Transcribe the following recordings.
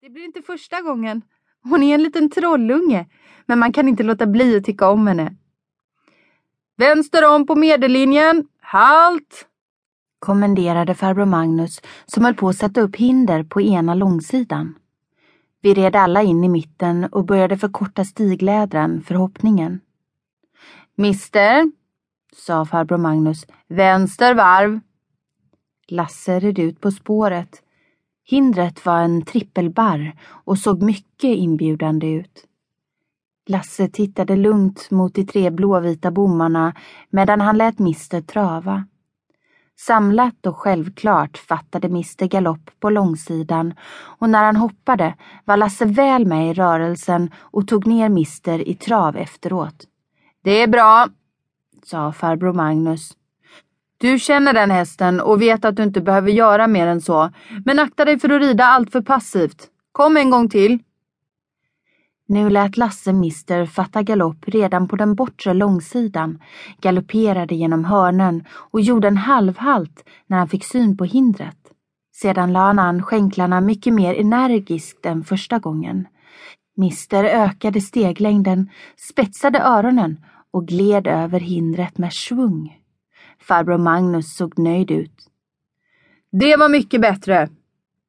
Det blir inte första gången. Hon är en liten trollunge, men man kan inte låta bli att tycka om henne. Vänster om på medellinjen. Halt! kommenderade farbror Magnus som höll på att sätta upp hinder på ena långsidan. Vi red alla in i mitten och började förkorta stiglädren för hoppningen. Mister, sa farbror Magnus, vänster varv. Lasse red ut på spåret. Hindret var en trippelbarr och såg mycket inbjudande ut. Lasse tittade lugnt mot de tre blåvita bommarna medan han lät Mister trava. Samlat och självklart fattade Mr Galopp på långsidan och när han hoppade var Lasse väl med i rörelsen och tog ner Mister i trav efteråt. Det är bra, sa farbror Magnus. Du känner den hästen och vet att du inte behöver göra mer än så, men akta dig för att rida allt för passivt. Kom en gång till. Nu lät Lasse Mister fatta galopp redan på den bortre långsidan, galopperade genom hörnen och gjorde en halvhalt när han fick syn på hindret. Sedan la han an skänklarna mycket mer energiskt än första gången. Mister ökade steglängden, spetsade öronen och gled över hindret med svung. Farbror Magnus såg nöjd ut. Det var mycket bättre,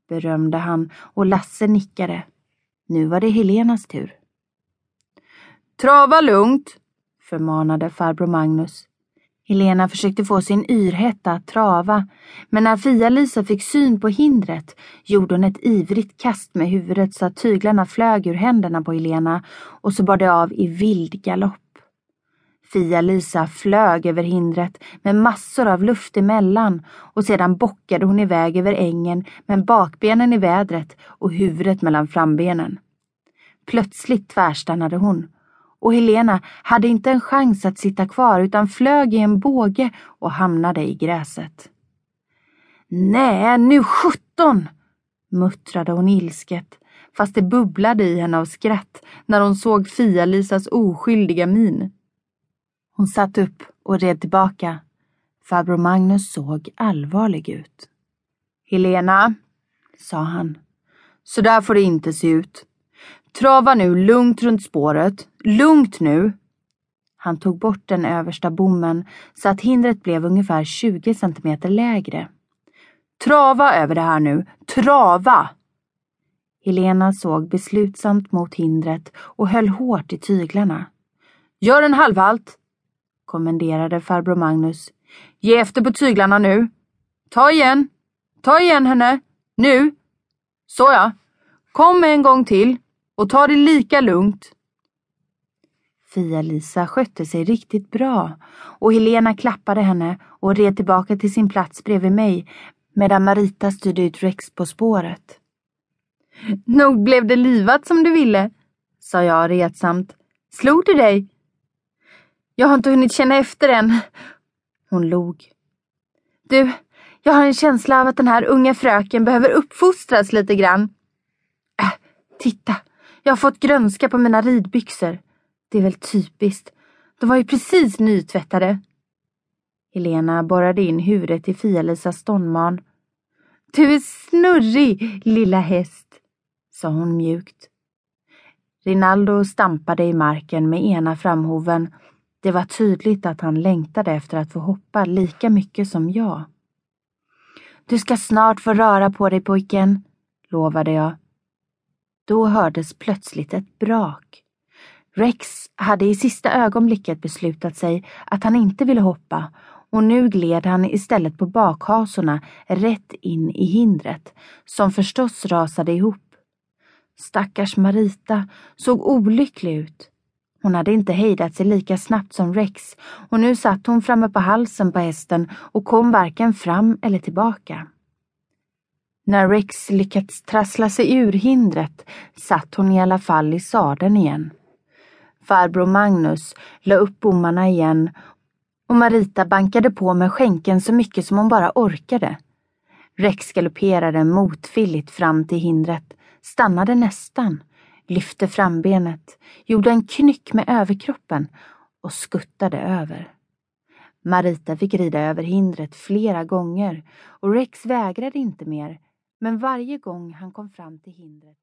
berömde han och Lasse nickade. Nu var det Helenas tur. Trava lugnt, förmanade farbror Magnus. Helena försökte få sin yrhetta att trava, men när Fia-Lisa fick syn på hindret gjorde hon ett ivrigt kast med huvudet så att tyglarna flög ur händerna på Helena och så bar det av i vild galopp. Fia-Lisa flög över hindret med massor av luft emellan och sedan bockade hon iväg över ängen med bakbenen i vädret och huvudet mellan frambenen. Plötsligt tvärstannade hon och Helena hade inte en chans att sitta kvar utan flög i en båge och hamnade i gräset. Nej, nu sjutton! muttrade hon ilsket fast det bubblade i henne av skratt när hon såg Fia-Lisas oskyldiga min. Hon satt upp och red tillbaka. Farbror Magnus såg allvarlig ut. Helena, sa han, så där får det inte se ut. Trava nu lugnt runt spåret. Lugnt nu! Han tog bort den översta bommen så att hindret blev ungefär 20 centimeter lägre. Trava över det här nu. Trava! Helena såg beslutsamt mot hindret och höll hårt i tyglarna. Gör en halvhalt, kommenderade farbror Magnus. Ge efter på tyglarna nu. Ta igen. Ta igen henne. Nu. Såja. Kom en gång till och ta det lika lugnt. Fia-Lisa skötte sig riktigt bra och Helena klappade henne och red tillbaka till sin plats bredvid mig medan Marita styrde ut Rex på spåret. Nog blev det livat som du ville, sa jag retsamt. Slog du dig? Jag har inte hunnit känna efter än. Hon log. Du, jag har en känsla av att den här unga fröken behöver uppfostras lite grann. Äh, titta, jag har fått grönska på mina ridbyxor. Det är väl typiskt. De var ju precis nytvättade. Helena borrade in huvudet i Fia-Lisas ståndman. Du är snurrig, lilla häst, sa hon mjukt. Rinaldo stampade i marken med ena framhoven. Det var tydligt att han längtade efter att få hoppa lika mycket som jag. Du ska snart få röra på dig pojken, lovade jag. Då hördes plötsligt ett brak. Rex hade i sista ögonblicket beslutat sig att han inte ville hoppa och nu gled han istället på bakhasorna rätt in i hindret, som förstås rasade ihop. Stackars Marita såg olycklig ut. Hon hade inte hejdat sig lika snabbt som Rex och nu satt hon framme på halsen på hästen och kom varken fram eller tillbaka. När Rex lyckats trassla sig ur hindret satt hon i alla fall i sadeln igen. Farbror Magnus la upp bommarna igen och Marita bankade på med skänken så mycket som hon bara orkade. Rex galopperade motvilligt fram till hindret, stannade nästan, lyfte frambenet, gjorde en knyck med överkroppen och skuttade över. Marita fick rida över hindret flera gånger och Rex vägrade inte mer men varje gång han kom fram till hindret